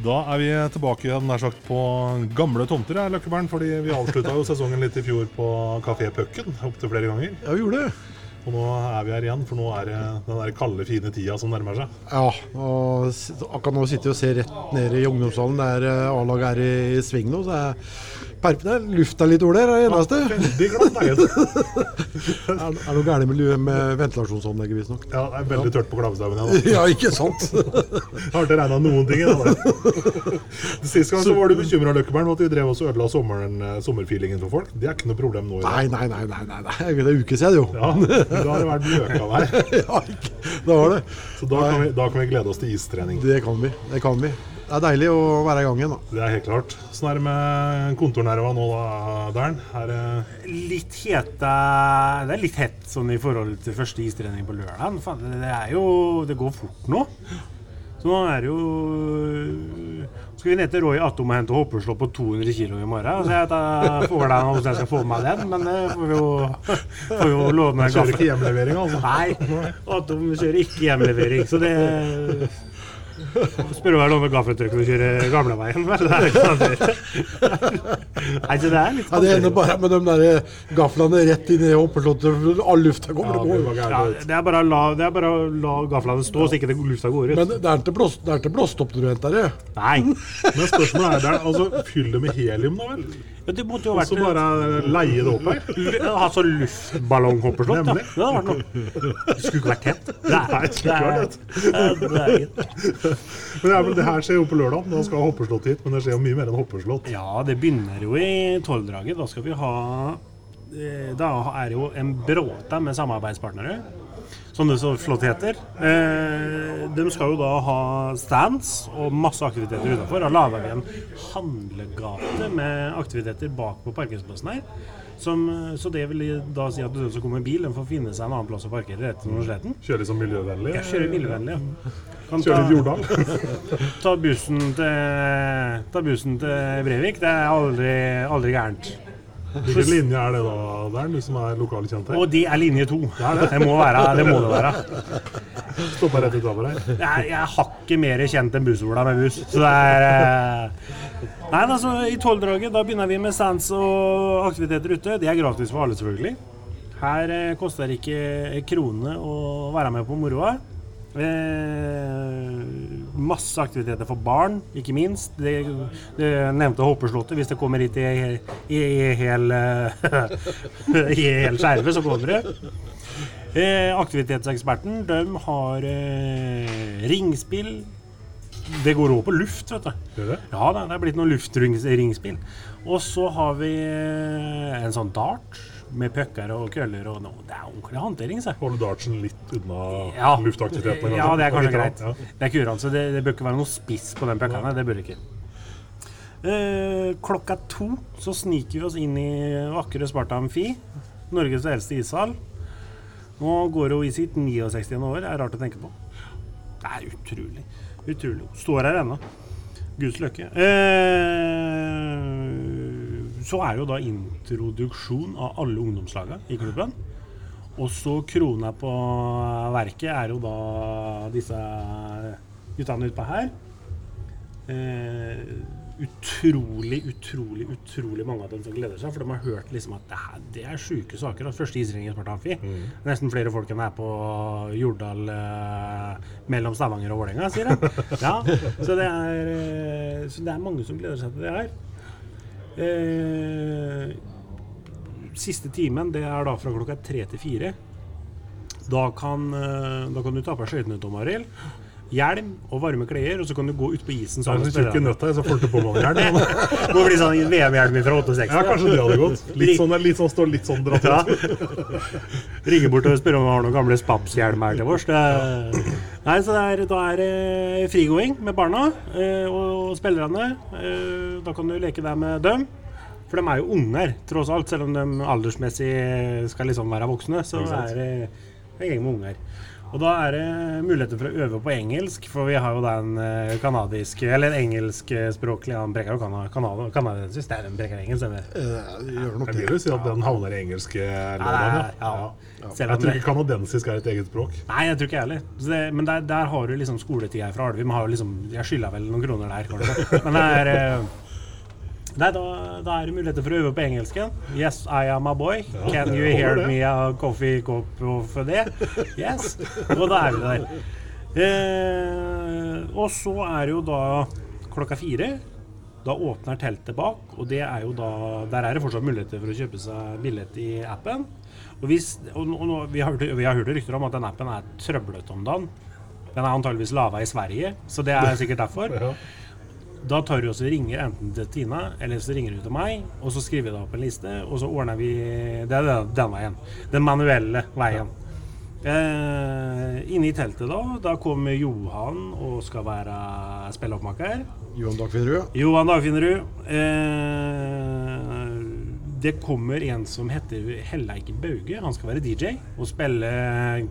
Da er vi tilbake igjen nær sagt på gamle tomter, her, Løkkebern. Fordi vi avslutta jo sesongen litt i fjor på Kafé Pucken opptil flere ganger. Ja, vi gjorde det. Og nå er vi her igjen, for nå er det den der kalde, fine tida som nærmer seg. Ja, og akkurat nå sitter vi og ser rett ned i ungdomshallen der eh, A-laget er i, i sving nå. Så er perp er Lufta litt dårlig, er det eneste. Veldig glatt, er det. Er, noe gærent med, med ventilasjonsanlegget, visstnok. Ja, det er veldig tørt på Klavestaugen Ja, Ja, ikke sant? da. Har ikke regna noen ting. det. Sist gang så var du bekymra, for at vi drev oss og ødela sommeren, eh, sommerfeelingen for folk. Det er ikke noe problem nå Nei, nei, nei. nei, nei, nei. Det er en uke siden, jo. Ja, da har det vært løkavær. Ja, ikke. Det var det. Så da kan, vi, da kan vi glede oss til istrening. Det kan vi. Det kan vi. Det er deilig å være i gang igjen, da. Det er helt klart. Sånn er det med kontornerva nå, da, Dern? Er det Litt hete Det er litt hett sånn i forhold til første istrening på lørdag. Det er jo Det går fort nå. Så nå er det jo Skal vi ned til Roy Atom og hente hoppeslå på 200 kg i morgen? Så jeg får deg hvordan jeg skal få med den, men det får vi jo, får vi jo låne Kjører ikke hjemlevering, altså? Nei, Atom kjører ikke hjemlevering, så det Spør du om når du kjører gamleveien, vel? Det er ikke det er litt Ja, det ender bare med de der gaflene rett inn i hoppeslottet. All lufta kommer Ja, det gå ut. Ja, det er bare å la, det er la gaflene stå, så ikke det lufta går ut. Men det er ikke blåst- det er ikke blåstopp når du henter det. Nei. Men spørsmålet er der, altså, fyll det med helium, da vel? Ja, det måtte jo Og så bare leie det opp her? Altså Ha så luftballonghoppeslott, da. Det hadde vært noe. Det skulle ikke vært tett. Nei, det skulle ikke vært tett. Det Men det, er det her skjer jo på lørdag. Da skal hopperslott hit, men det skjer jo mye mer enn hopperslott. Ja, det begynner jo i tolvdraget. Da skal vi ha eh, Da er det jo en bråte med samarbeidspartnere. Som det så flott heter. Eh, de skal jo da ha stands og masse aktiviteter utafor. Har laga en handlegate med aktiviteter bak på parkeringsplassen her. Som, så det vil da si at den som kommer med bil, den får finne seg en annen plass å parkere rett under slett. Kjøre sånn miljøvennlig. Ja, kjører miljøvennlig, ja. Kan Kjøre litt Jordal. ta, bussen til, ta bussen til Brevik. Det er aldri, aldri gærent. Hvilken linje er det da, Dern, du som er lokalkjent her? Og det er linje to. Det må være, det må det være. Stoppa rett utafor her. Jeg er, jeg er hakket mer kjent enn Busola med buss. Så det er eh, Nei, altså, i tolvdraget da begynner vi med stands og aktiviteter ute. Det er gratis for alle, selvfølgelig. Her eh, koster det ikke krone å være med på moroa. Eh, masse aktiviteter for barn, ikke minst. Det, det nevnte hoppeslottet. Hvis det kommer hit i, i, i hel I hel skjerve, så kommer det. Eh, aktivitetseksperten de har eh, ringspill. Det går òg på luft, vet du. Det? Ja, det er blitt noen luftringspill. Og så har vi eh, en sånn dart med pucker og køller og noe. Det er ordentlig håndtering, Holder Holde dartsen litt unna Ja. luftaktivitetene? Ja, det er kanskje greit. ja. Det er kurant, så det, det bør ikke være noe spiss på den puckene. Det bør det ikke. Eh, klokka to så sniker vi oss inn i vakre Sparta Amfi. Norges eldste ishall. Nå går hun i sitt 69. år, det er rart å tenke på. Det er utrolig. Utrolig. Står her ennå. Guds løkke. Eh, så er jo da introduksjon av alle ungdomslagene i klubben. Og så krona på verket er jo da disse guttene utpå her. Eh, utrolig, utrolig, utrolig mange av dem som gleder seg. For de har hørt liksom at det, her, det er sjuke saker. at Første isringen i Sparta Mm. Nesten flere folk enn det er på Jordal eh, mellom Stavanger og Vålerenga, sier de. Ja, så, det er, eh, så det er mange som gleder seg til det her. Eh, siste timen det er da fra klokka tre til fire. Da kan, eh, da kan du ta på skøytene, Tom Arild. Hjelm og varme klær, og så kan du gå ut på isen sammen med spillerne. nøtter, så får du på månehjelm. Må bli sånn VM-hjelm fra 68. Ja, kanskje det hadde gått. Litt sånn, litt sånn står litt sånn dratt Ja. Ringe bort og spørre om vi har noen gamle Spabs-hjelmer til oss. Det... Nei, så det er, da er det frigåing med barna eh, og spillerne. Eh, Da kan du leke deg med dem. For de er jo unger, tross alt. Selv om de aldersmessig skal liksom være voksne, så er det en gjeng med unger. Og da er det muligheter for å øve på engelsk, for vi har jo den eh, kanadiske Eller engelskspråklig Han brekker jo kana- kana- Det er en brekker engelsk, det. Eh, gjør nok det. vil si at den havner i engelske Ja, ja. Jeg tror ikke kanadensisk er et eget språk. Nei, jeg tror ikke jeg heller. Det- Men der, der har du liksom skoletida fra Alvim. Har jo liksom, jeg skylder vel noen kroner der, kanskje. Men det er eh, Nei, da, da er det muligheter for å øve på engelsken. Yes, I am a boy. Can you hear me a coffee cup of det? Yes. Og da er vi der. Eh, og så er det jo da klokka fire. Da åpner teltet bak, og det er jo da Der er det fortsatt muligheter for å kjøpe seg billett i appen. Og, hvis, og, og vi, har vi har hørt rykter om at den appen er trøblete om dagen. Den er antageligvis lava i Sverige, så det er sikkert derfor. Da tar du også ringer enten til Tina, eller så ringer du til meg, og så skriver vi det opp en liste, og så ordner vi Det er den, den veien. Den manuelle veien. Eh, inne i teltet da, da kommer Johan og skal være spilleoppmaker. Johan Dagfinnerud. Johan Dagfinnerud. Eh, det kommer en som heter Helleik Bauge. Han skal være DJ og spille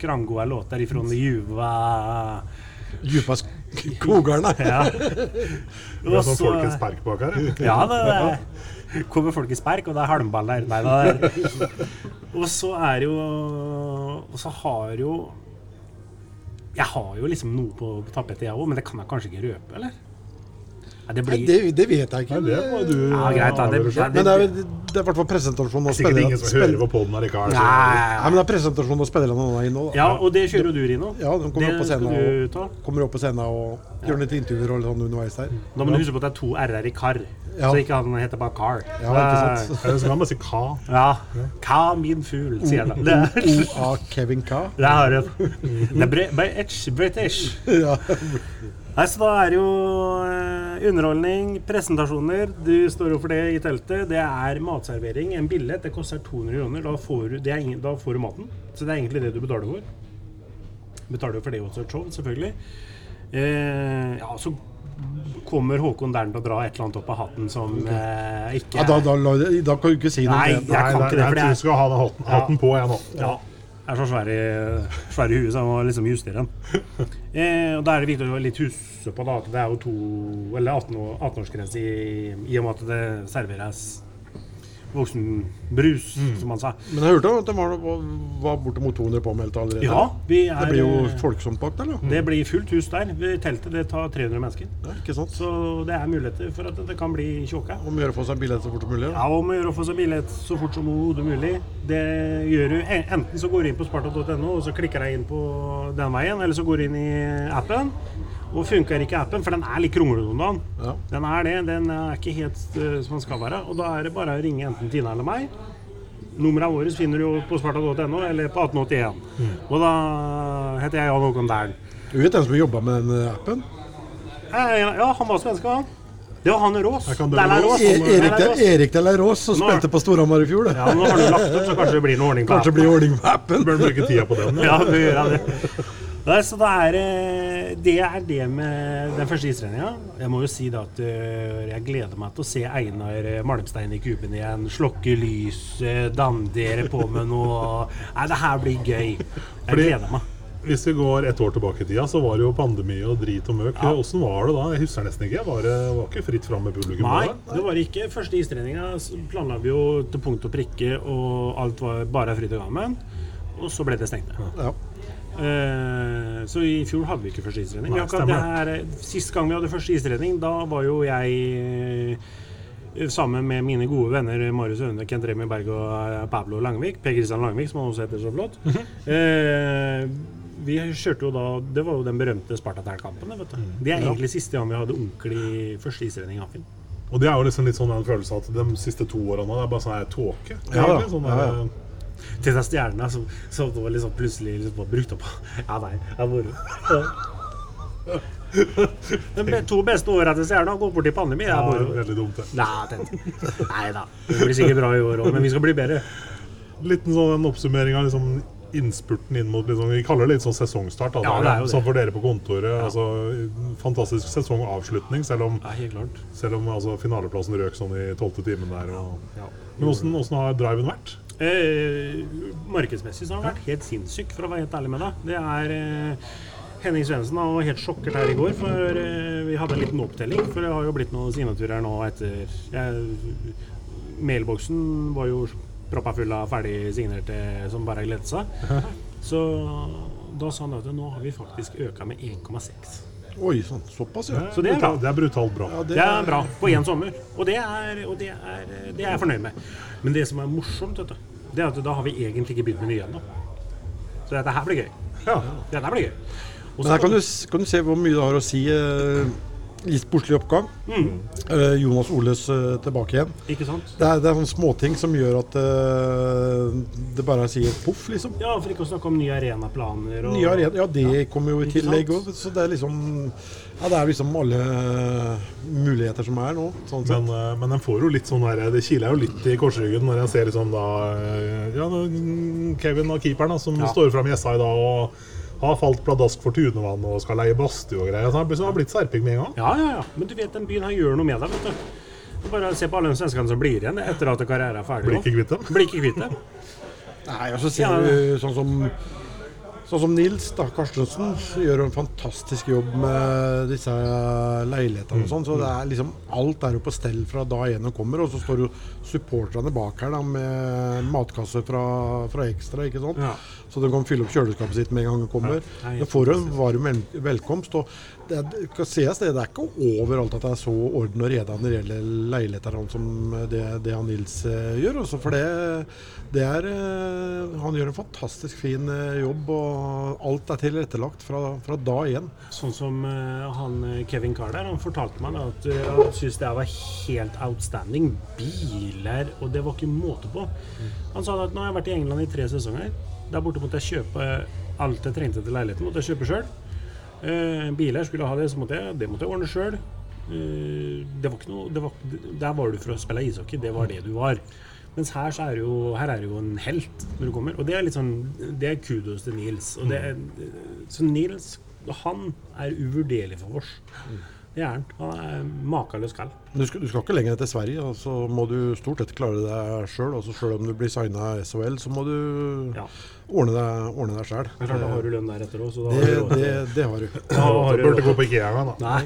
krangoa låter ifra Juva Djupa skogerne. ja. Det er sånn Folkets Park bak her. Ja, det det kommer Folkets Park, og det er halmball der. Nei, det er. Og så er jo Og så har jo Jeg har jo liksom noe på tapetet, jeg òg, men det kan jeg kanskje ikke røpe, eller? Nei, det blir det, det vet jeg ikke. Nei, det må du Ja, greit, da. Det-. Men det er, det er i hvert fall presentasjon og Sikkert ingen som hører på poden allikevel. så- Nei, Nei, men det er presentasjon og spillerne nå inne òg. Ja, og det kjører jo du, Rino. Ja, de kommer det opp på scenen du og kommer opp på scenen og gjør litt intervjuer og sånn underveis der. Da må du huske på at det er to r-er i kar, Ja. så ikke han heter bare Car. Ja, ikke sant? Eller så kan man si Ka. Ja. Ka min fugl, sier han. Det, O.A. Kevin K. det har du. Det er British. British. Ja. Nei, så da er det jo eh, underholdning, presentasjoner. Du står jo for det i teltet. Det er matservering. En billett det koster 200 kroner. Da får, du, det er ingen, da får du maten. Så det er egentlig det du betaler for. Betaler jo for det også et show, selvfølgelig. Eh, ja, så kommer Håkon Dern til å dra et eller annet opp av hatten som eh, ikke Ja, da, da, da, da kan du ikke si noe Nei, om det. jeg kan Nei, ikke det, jeg for tror du skal ha den hatten, hatten på, jeg nå. Ja. Er så svær i, svær i huet, så jeg må liksom justere den. Eh, og Da er det viktig å litt huske på da, at det er jo to, eller 18-årsgrense 18-årsgrense i, i og med at det serveres voksenbrus, som han sa. Men jeg hørte at det var, var, bortimot 200 påmeldte allerede. Ja, vi er, Det blir jo folksomt bak der, da. Det blir fullt hus der. Teltet det tar 300 mennesker. Ja, ikke sant? Så det er muligheter for at det kan bli tjåka. Om å gjøre å få seg billett så fort som mulig. Ja, om å gjøre å få seg billett så fort som overhodet mulig. Det gjør du enten så går du inn på sparta.no og så klikker deg inn på den veien, eller så går du inn i appen. Og funker ikke appen, for den er litt kronglete om dagen. Ja. Den er det, den er ikke helt uh, som den skal være. Og da er det bare å ringe enten Tina eller meg. Nummeret vårt finner du jo på sparta.no eller på 1881. Og da heter jeg Jan Håkon Dern. Du vet den som jobba med den eh, appen? Eh, Ja, han var svenske, han. Det var han Rås. Erik, de, Rås. Rås, som spilte på Storhamar i fjor. Det. Ja, nå har du lagt opp, så kanskje det blir noe ordning på Kanskje appen. blir ordning på appen. Bør bruke tida på den. Ja, vi gjør det. Nei, så det er, eh, det er det med den første istreninga. Jeg må jo si da at eh, jeg gleder meg til å se Einar eh, Malmstein i kuben igjen. Slokke lys, eh, dandere på med noe Nei, det her blir gøy. Jeg Fordi- gleder meg. Hvis vi går et år tilbake i tida, så var det jo pandemi og drit og møk. Ja. Åssen var det da? Jeg husker nesten ikke. Var det var ikke fritt fram med publikum? Nei, da? det var ikke første istreninga. Planla vi jo til punkt og prikke, og alt var bare fryd og gammen. Og så ble det stengt ned. Ja. Eh, så i fjor hadde vi ikke første istrening. Nei, her, sist gang vi hadde første istrening, da var jo jeg uh, sammen med mine gode venner Marius Aune, Kent Remi Berg og eh, Pablo Langvik. Per Kristian Langvik, som han også heter så flott. uh, vi kjørte jo da Det var jo den berømte Spartatern-kampen. Mm. Det er egentlig siste gang vi hadde ordentlig første istrening i. Og det er jo liksom litt sånn en følelse at de siste to årene det er bare sånn her tåke. Ja, egentlig, ja. Sånn ja. Til de stjerna, som, som var liksom plutselig liksom var brukt opp. Ja, nei, det er moro. Ja. De to beste åra til Stjerna går bort i pandemi. Det Ja, er moro. veldig dumt, det. Nei, da. Det blir sikkert bra i år òg, men vi skal bli bedre. Liten sånn oppsummering av liksom innspurten inn mot liksom, Vi kaller det litt sånn sesongstart. Da, Ja, er jo det. Sånn for dere på kontoret. Altså, fantastisk sesongavslutning, selv om, Ja, helt klart. selv om altså, finaleplassen røk sånn i tolvte timen der. Og... Ja. Men åssen har driven vært? Eh, markedsmessig så har det vært helt sinnssyk, for å være helt ærlig med deg. Det er eh, Henning Svendsen var helt sjokkert her i går, for eh, vi hadde en liten opptelling. For det har jo blitt noen signaturer nå etter jeg, Mailboksen var jo proppa full av ferdig signerte som bare gledet seg. Så da sa han at nå har vi faktisk øka med 1,6. Oi sann, såpass, ja. Så det er bra. Det er brutalt bra. ja Det er bra på én sommer, og det er, og det, er, det er jeg fornøyd med. Men det som er morsomt, vet du, det er at da har vi egentlig ikke begynt med nye ennå. Så dette her blir gøy. Ja. Dette blir gøy. Også, Men her kan du, kan du se hvor mye det har å si. Eh, litt sportslig oppgang. Mm. Uh, Jonas Oles uh, tilbake igjen. Ikke sant? Det er, det er sånne småting som gjør at uh, det bare sier poff, liksom. Ja, for ikke å snakke om nye arenaplaner og Nye arena, ja, det kommer jo i tillegg òg. Så det er liksom Ja, det er liksom alle muligheter som er nå. Sånn sett. Men, men den får jo litt sånn der, det kiler jo litt i korsryggen når jeg ser liksom da ja, Kevin og keeperen da, som Ja. står fram i SA i dag. og har falt pladask for Tunevann og skal leie badstue og greier. Så han har blitt serping med en gang. Ja, ja, ja. Men du vet, den byen her gjør noe med deg, vet du. Du Bare se på alle de svenskene som blir igjen etter at karrieren er ferdig. Blir ikke kvitt dem. Blir ikke kvitt dem. Nei, og så ser Ja. du sånn som Sånn som Nils da, Karstensen gjør en fantastisk jobb med disse leilighetene og sånn. Så det er liksom alt er jo på stell fra da en kommer. Og så står jo supporterne bak her da med matkasse fra, fra Ekstra, ikke sant. Ja. Så de kan fylle opp kjøleskapet sitt med en gang de kommer. Er De får en varm velkomst. Og det, er- det skal det, det er ikke overalt at det er så orden og reda når det gjelder leiligheter som det, det han Nils eh, gjør. Også for det, det er eh, Han gjør en fantastisk fin eh, jobb, og alt er tilrettelagt fra, fra da igjen. Sånn som han Kevin Carr der, han fortalte meg at han syntes det var helt outstanding. Biler, og det var ikke måte på. Han sa at nå har jeg vært i England i tre sesonger. Der borte måtte jeg kjøpe alt jeg trengte til leiligheten. måtte jeg kjøpe sjøl. biler skulle ha det, så måtte jeg, det måtte jeg ordne sjøl. det var ikke noe, det var, der var du for å spille ishockey, det var det du var. Mens her, så er jo, her er det jo en helt når du kommer. Og det er litt sånn, det er kudos til Nils. Og det er, så Nils han er uvurderlig for oss. Er han. Er makeløs kall. Du skal, du skal ikke lenger enn til Sverige, og så må du stort sett klare deg sjøl. Sjøl om du blir signa SHL, så må du Ja. ordne deg, ordne deg sjøl. Da har du lønn der etter òg, så da har Det, du råd. det, det har du. Da har Du du burde gå på Ikea da. Nei.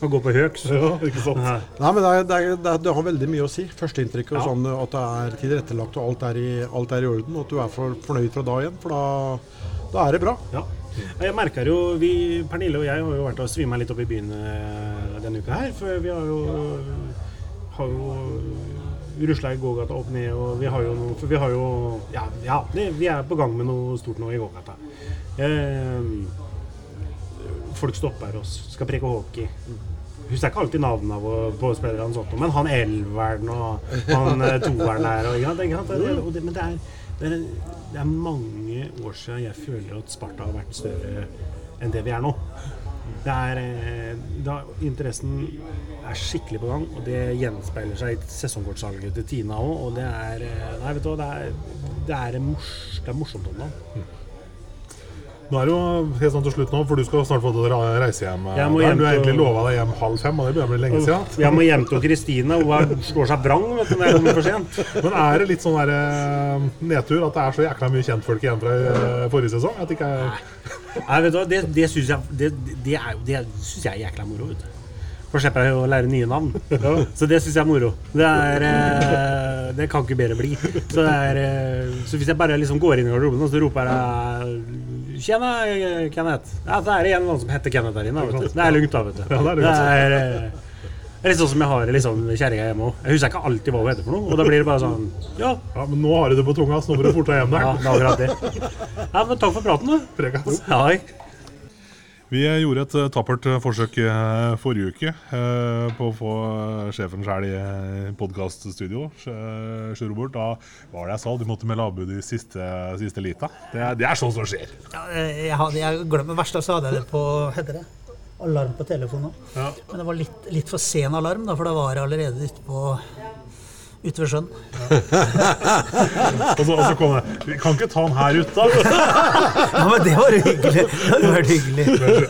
Kan gå på Høgs. Ja, ikke sant? Nei. Nei, men det, er, det, er, det, er, det har veldig mye å si. Førsteinntrykket. Ja. Sånn at det er tilrettelagt og alt er i, alt er i orden. Og at du er for, fornøyd fra da igjen. For da, da er det bra. Ja. Jeg merker jo, vi, Pernille og jeg har jo vært og svima litt opp i byen eh, denne uka her. For vi har jo, har jo rusla i gågata opp ned, og vi har jo noe For vi har jo Ja, ja det, vi er på gang med noe stort nå i gågata. Eh, folk stopper oss, skal preke hockey. Husker ikke alltid navnene på- spillerne, og men han elveren og han eh, toeren her og, og det, Men det er, det, det er mange år siden jeg føler at Sparta har vært større enn det vi er nå. Det er, eh, da, interessen er skikkelig på gang, og det gjenspeiler seg i sesongkortsalget til Tina òg. Og det er eh, det er, det er, mors, det morsomt om dagen. Nå er det jo helt sånn til slutt nå, for du skal snart få til å reise hjem. Jeg må Bernt. hjem du har egentlig lova deg hjem halv fem, og det begynner å bli lenge siden. Jeg må hjem til Kristina, hun slår seg vrang vet du, når jeg kommer for sent. Men er det litt sånn der, eh, nedtur at det er så jækla mye kjentfolk igjen fra eh, forrige sesong? At det ikke er Nei, vet du hva, det, det syns jeg, det, det er, det synes jeg er jækla moro. vet du. For slipper jeg å lære nye navn. Så det syns jeg er moro. Det, er, eh, det kan ikke bedre bli. Så, det er, så hvis jeg bare liksom går inn i garderoben og så roper jeg Tjena, Kenneth. Ja, så er det noen som heter Kenneth der inne. Vet du. Det er lugnt, da. vet du. Ja, det er lugnt. Det er, eh, det litt sånn som jeg har liksom, kjerringa hjemme òg. Jeg husker ikke alltid hva hun heter for noe. Og da blir det bare sånn Ja, Ja, men nå har du det på tunga, så nå må du forte deg hjem ja det er akkurat det. Ja, men takk for praten, du. Prekas. Hei. Vi gjorde et eh, tappert eh, forsøk eh, forrige uke på å få sjefen sjøl i podkaststudio. Robert, da var det jeg sa, du måtte melde avbud i siste, siste lita. Det det er sånt som skjer. Ja, jeg hadde jeg glemmer det verste, så hadde jeg det på heter det? alarm på telefonen òg. Ja. Men det var litt, litt for sen alarm, da, for da var det allerede ute på ute ved sjøen. Og så, og så kom jeg Vi kan ikke ta den her ute, da? Ja, men det var hyggelig. Det hadde vært hyggelig.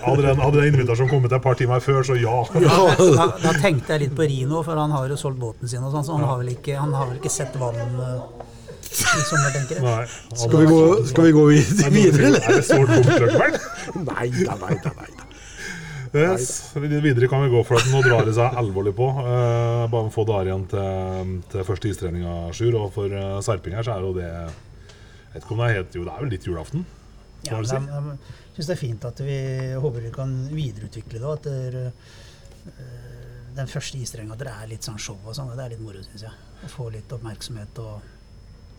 Hadde den, hadde den invitasjonen kommet et par timer før, så ja. Da, da tenkte jeg litt på Rino, for han har jo solgt båten sin, og sånn, så han har vel ikke, han har vel ikke sett vann eh, i sommer, tenker jeg. Nei. Skal vi gå, skal vi gå vid- videre, eller? Er det sårt punktsløkebær? Nei da, nei da. Nei, da. Yes. Videre kan vi gå for at nå drar det seg alvorlig på. Eh, bare få dager igjen til, til første istreninga, Sjur. Og for uh, Serping her så er jo det Jeg vet ikke om det er helt Jo, det er vel litt julaften? Ja, si? jeg, jeg syns det er fint at vi håper vi kan videreutvikle det. At dere, eh, den første istrenga dere er litt sånn show og sånn. Det er litt moro, syns jeg. Å få litt oppmerksomhet og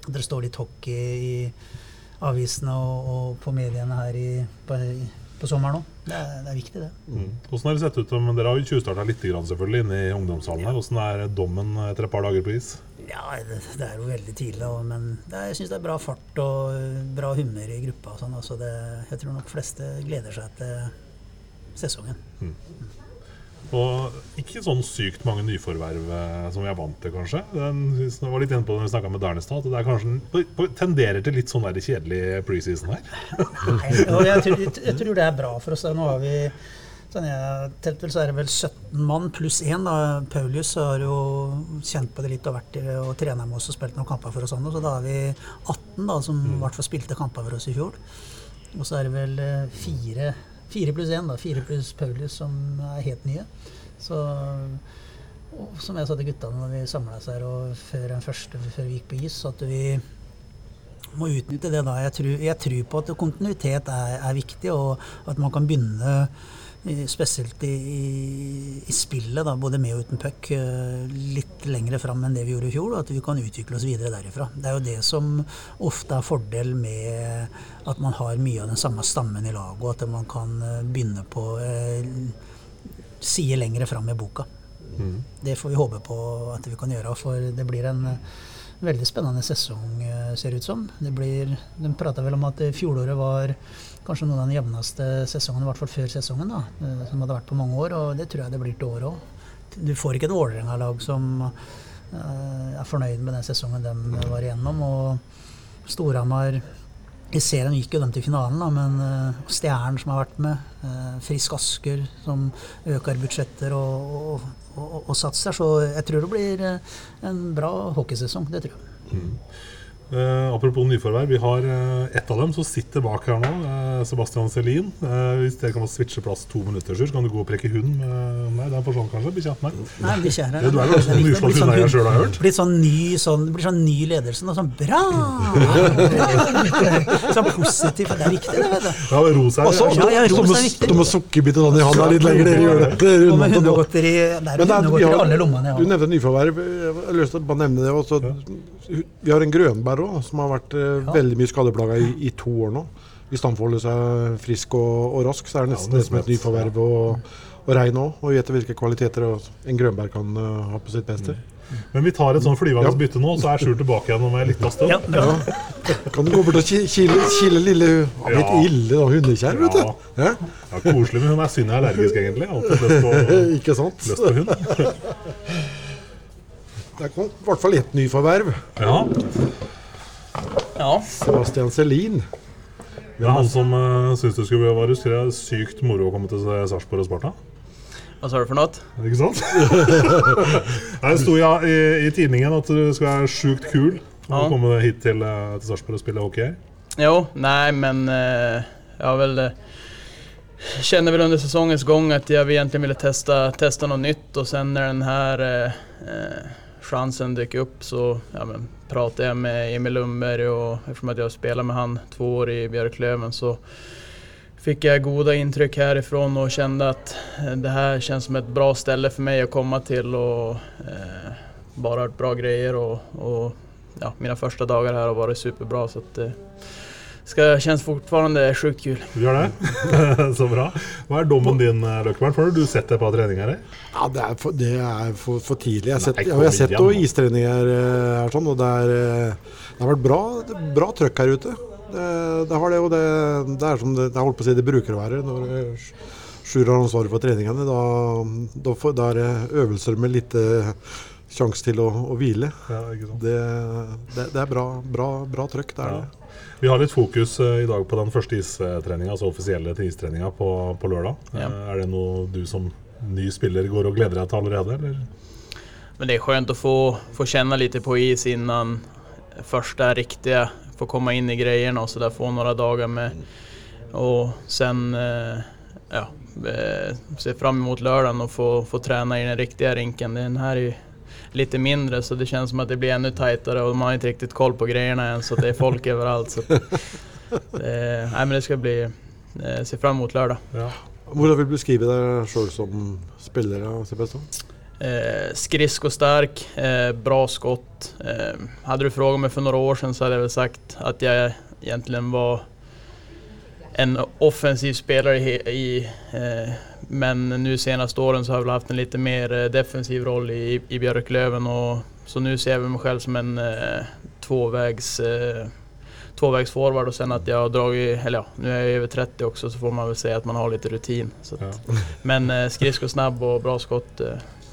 at dere står litt hockey i avisene og, og på mediene her i, på, på sommeren òg. Det, er- det er viktig, det. Mm. Hvordan har det sett ut? Men Dere har jo tjuvstarta litt selvfølgelig inne i ungdomshallen her. Hvordan er dommen etter et par dager på is? Ja, det, det er jo veldig tidlig, men det er, jeg syns det er bra fart og eh, bra humør i gruppa. Og sånn, altså det, jeg tror nok fleste gleder seg til sesongen. Og ikke sånn sykt mange nyforverv eh, som vi er vant til, kanskje. Den, jeg var litt inne på det når vi snakka med Dernestad, at det er kanskje tenderer til litt sånn der kjedelig preseason her. Nei, og jeg, tror, jeg tror det er bra for oss. Nå har vi sånn jeg telt vel, så er det vel 17 mann pluss én. da. Paulius har jo kjent på det litt og vært og trener med oss og spilt noen kamper for oss. nå, Så da er vi 18 da, som i hvert fall spilte kamper for oss i fjor. Og så er det vel eh, fire, fire pluss én, da. Fire pluss Paulus som er helt nye. Så og som jeg sa til gutta når vi samla oss her og før den første, før vi gikk på is, at vi må utnytte det da. Jeg tror, jeg tror på at kontinuitet er, er viktig, og at man kan begynne spesielt i, i, i spillet, da, både med og uten puck, eh, litt lengre fram enn det vi gjorde i fjor, og at vi kan utvikle oss videre derifra. Det er jo det som ofte er fordel med at man har mye av den samme stammen i laget, og at man kan eh, begynne på eh, sider lengre fram i boka. Det får vi håpe på at vi kan gjøre, for det blir en veldig spennende sesong, eh, ser det ut som. Det blir, de prata vel om at fjoråret var kanskje noen av de jevneste sesongene, i hvert fall før sesongen, da, eh, som hadde vært på mange år, og det tror jeg det blir til året òg. Du får ikke et Vålerenga-lag som eh, er fornøyd med den sesongen de var igjennom. og Storhamar i serien gikk jo dem til finalen, da, men Stjernen som har vært med, Frisk Asker som øker budsjetter og, og, og, og satser. Så jeg tror det blir eh, en bra hockeysesong. Det tror jeg. Eh, apropos nyforvær, vi har uh, ett av dem som sitter bak her nå. Uh, Sebastian Selin. Eh, hvis dere kan switche plass to minutter, så kan du gå og prekke hund med Nei, den forsvant kanskje? Bikkja? Nei. Nei, kjære, du er jo også en uslått hundeeier sjøl, har jeg hørt? Blitt sånn ny, sånn, blir sånn ny ledelse. Sånn bra! sånn positivt. Det er viktig, det, vet du. Ja, ros her. Også, Ja, ja, ros er viktig. så må sukkerbiter i handa litt lenger nede gjør. Det er Og med hundegodteri Det er Men jo det er- vi hundegodteri i alle lommene. Du nevnte nyforvær. Jeg har lyst til å bare nevne det også. Vi har en Grønberg òg, som har vært eh, veldig mye skadeplaga i, i to år nå. Hvis han får holde seg frisk og, og rask, så er det nesten det som et nyforverv og, og rein òg. Og vi vet hvilke kvaliteter en Grønberg kan uh, ha på sitt beste. Men vi tar et sånn flyvende bytte nå, så er Sjur tilbake igjen om en liten stund. Ja. Kan du gå bort og ki- kile, kile lille Hun har blitt Ja. ille, da, hundekjær, vet du. Ja. Ja. Ja, koselig, men hun er synd jeg er allergisk, egentlig. Alltid løst på, Ikke sant? Løst på hund. Det er i hvert fall ett nyforverv. Ja, Ja, Sebastian Selin. det er han som uh, syns det skulle være husker sykt moro å komme til Sarpsborg og Sparta. Hva sa du for noe? Ikke sant? det sto ja, i, i tidningen at du skulle være sjukt kul å Ja. komme hit til, eh, til Sarpsborg og spille hockey her. Jo, nei, men uh, jeg har vel uh, känner väl under säsongens gång att jag egentligen ville testa, testa något nytt och sen när den här eh, eh, chansen dök upp så ja, men, pratade jag med Emil Lundberg och eftersom att jag spelade med han två år i Björklöven så fick jag goda intryck härifrån och kände att eh, det här känns som ett bra ställe för mig att komma till och eh, bara hört bra grejer och, och ja, mina första dagar här har varit superbra så att eh, ska, kjennes fortfarande sjukt kul. Du gjør det? Så bra. Hva er dommen din, Løkkeberg? Har du sett det på treninger her? Ja, det er for, det er for, for tidlig. Jeg har sett, jeg har sett noen istreninger eh, her, sånn, og det, er, eh, det har vært bra, bra trøkk her ute. Det, det har det, og det, det er som det, det er holdt på å si det bruker å være når eh, Sjur har ansvaret for treningene. Da, da, får, da er det øvelser med litt sjanse til å, å hvile. Ja, ikke sant? Det, det, det er bra, bra, bra trøkk. Det er Ja. det. Vi har litt fokus eh, i dag på den første istreninga, altså offisielle istreninga på, på lørdag. Ja. Eh, Er det noe du som ny spiller går og gleder deg til allerede? Eller? Men det er skjønt å få, få kjenne litt på is innan først er riktig. få komme inn i greiene og så der få noen dager med. Og sen eh, ja, se fram mot lørdag og få, få trene i den riktige rinken. Den her ju lite mindre så det känns som att det blir ännu tajtare och man har inte riktigt koll på grejerna än så det är folk överallt. Så, det, eh, nej, men det ska bli, eh, se fram emot lördag. Ja. Hvordan vil du beskrive deg sjøl som spiller? Eh, skridskostark, eh, bra skott. Eh, hade du spurt meg for noen år siden, så hadde jeg vel sagt at jeg egentlig var en offensiv spiller i, i eh, men nu senaste åren så har jag väl haft en lite mer eh, defensiv roll i, i Björklöven och så nu ser jag meg mig själv som en eh, tvåvägs eh, tvåvägsforward och sen att jag har dragit, eller ja, nu är jag över 30 också så får man väl säga att man har lite rutin. Att, Ja. Men eh, skridskosnabb och bra skott, eh,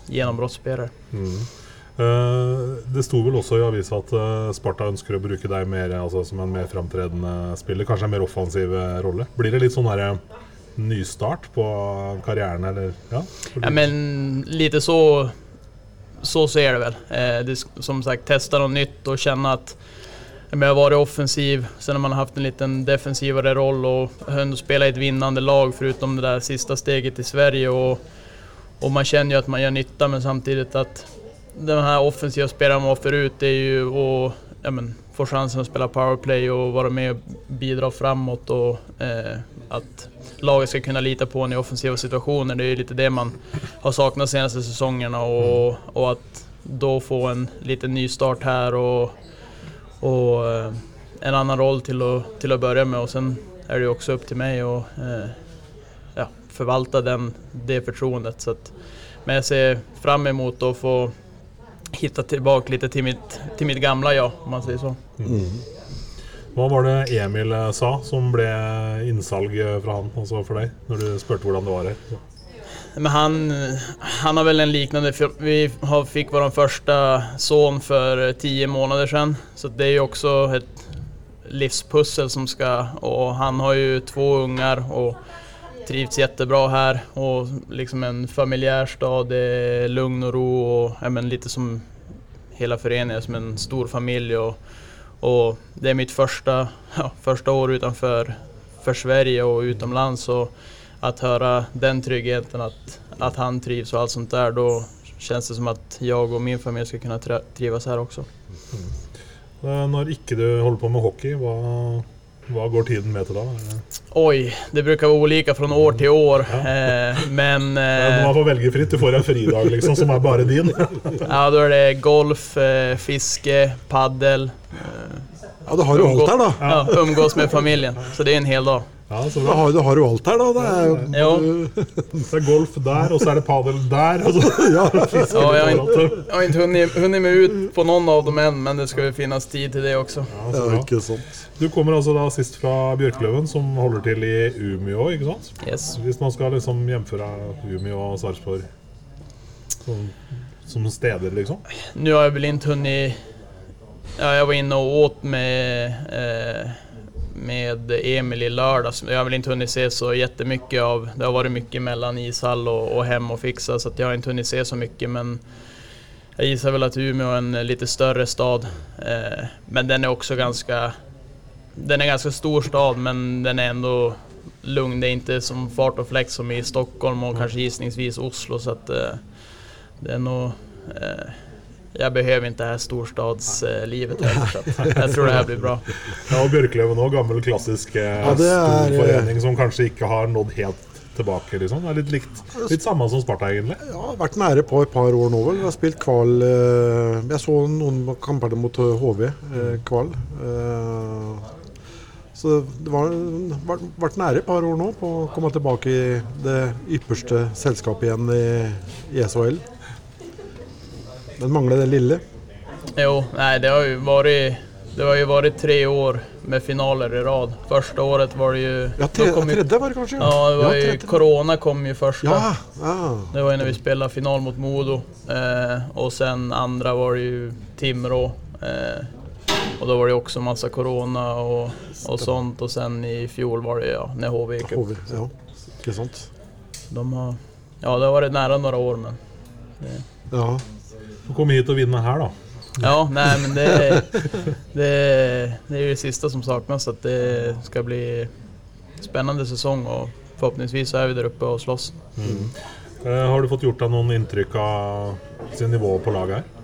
genombrottsspelare. Mm. Uh, det sto vel også i avisa at uh, Sparta ønsker å bruke deg mer altså, som en mer framtredende spiller. Kanskje en mer offensiv rolle. Blir det litt sånn derre nystart på karrieren, eller? Ja, Ja, men lite så, så ser det väl. Eh, det, som sagt, testa något nytt och känna att jeg har varit offensiv, sen har man haft en liten defensivare roll och ändå spelat i ett vinnande lag förutom det där sista steget i Sverige. Och, och man känner ju att man gör nytta men samtidigt att den här offensiva spelaren man var förut det är ju att ja, men, få chansen att spela powerplay och vara med och bidra framåt och eh, att laget ska kunna lita på en i offensiva situationer. Det är lite det man har saknat de senaste säsongerna och, och att då få en liten ny start här och, och eh, en annan roll till att, till att börja med och sen är det ju också upp till mig att eh, ja, förvalta den, det förtroendet. Så att, men jag ser fram emot att få hitta tillbaka lite till mitt, till mitt gamla jag, om man säger så. Hva var det Emil eh, sa som ble innsalg eh, fra han, altså for deg, når du spurte hvordan det var her? Men han, han har väl en liknande, vi fick vår första son för tio månader sedan. Så det är ju också ett livspussel som ska, och han har ju två ungar och trivs jättebra här. Och liksom en familjär stad, det är lugn och ro och ja, lite som hela föreningen, som en stor familj. Och, och det är mitt första, ja, första år utanför för Sverige och utomlands. Och, att höra den tryggheten, att, att han trivs och allt sånt där, då känns det som att jag och min familj ska kunna trives trivas här också. Eh, Når ikke du holder på med hockey, hva, hva går tiden med til da? Oi, det- bruker å være ulike fra från år til år. Eh, men Ja, eh, Man får velge fritt. Du får en fridag liksom, som er bare din. ja, da er det golf, eh, fiske, paddel, Ja, du har jo alt her, da. ja, umgås med familien. Så det er en hel dag. Ja, så du har, jo har du alt her, da. Det er jo Jo. Så er golf der, og så er det padel der. Og så fiske Ja, jeg har ikke, inte, jag har inte hunnit, hunnit mig ut på noen av dem ennå, men det skal jo finnes tid til det også. Ja, så ja, bra. ikke sant. Du kommer altså da sist fra Bjørkløven, som holder til i Umeå, ikke sant? Yes. Hvis man skal liksom hjemføre Umeå og Sarpsborg som, som steder, liksom? Nå har jeg vel ikke hunnit... Ja, jag var inne och åt med, eh, med Emil i lördags. Jag har väl inte hunnit se så jättemycket av... Det har varit mycket mellan ishall och, och hem och fixa så jag har inte hunnit se så mycket men jag gissar väl att Umeå är en lite större stad. Eh, men den är också ganska... Den är ganska stor stad men den är ändå lugn. Det är inte som fart och fläkt som i Stockholm och kanske gissningsvis Oslo så att eh, det är nog... Eh, jag behöver inte det här storstadslivet Jeg jag tror det här blir bra. Ja, og Bjørkløven òg, gammel, klassisk eh, Ja, stor forening som kanskje ikke har nådd helt tilbake. liksom. Det er litt likt, litt samme som Sparta, egentlig. Ja, vært nære på et par år nå, vel. Jeg har spilt kval eh, Jeg så noen kamper mot HV, eh, kval. Eh, så det har vært, nære et par år nå på å komme tilbake i det ypperste selskapet igjen i, i Men mangler det lille. Jo, nei, det har ju varit... det har ju varit tre år med finaler i rad. Första året var det ju... Ja, tre, kom ju- tredje var det kanskje? Ja, det var ju, tredje. Corona kom ju första. Ja, ja. Det var ju när vi spelade final mot Modo. Eh, och sen andra var det ju Timrå. Eh, och då var det också massa Corona och, och sånt. Och sen i fjol var det ja, när HV gick upp. HV, ja. Ikke sant? De har, ja, det har varit nära några år men... Ja. Få komme hit og vinne her, da. Ja, nej men det, det, det är det sista som saknas. Att det ska bli spännande säsong och förhoppningsvis så är vi där uppe och slåss. Eh, har du fått gjort deg noen inntrykk av sin nivå på laget her?